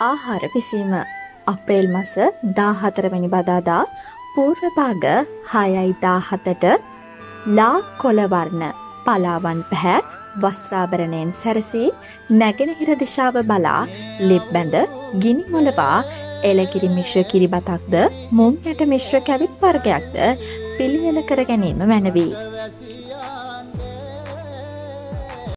ආහාර පිසීම අප්‍රේල් මස 14 වෙනි බදාදා පූර්ව භාග 6යි 17ට ලා කොළ වර්ණ පලාවන් පැහැ වස්ත්‍රාභරණයෙන් සැරසී නැගෙනහිර දිශාව බලා ලිප් බැඳ ගිනි මොලවා එලකිරි මිශ්‍ර කිරිබතක්ද මුම් යට මිශ්‍ර කැවිත් වර්ගයක්ද පිළියෙල කර ගැනීම මැනවී.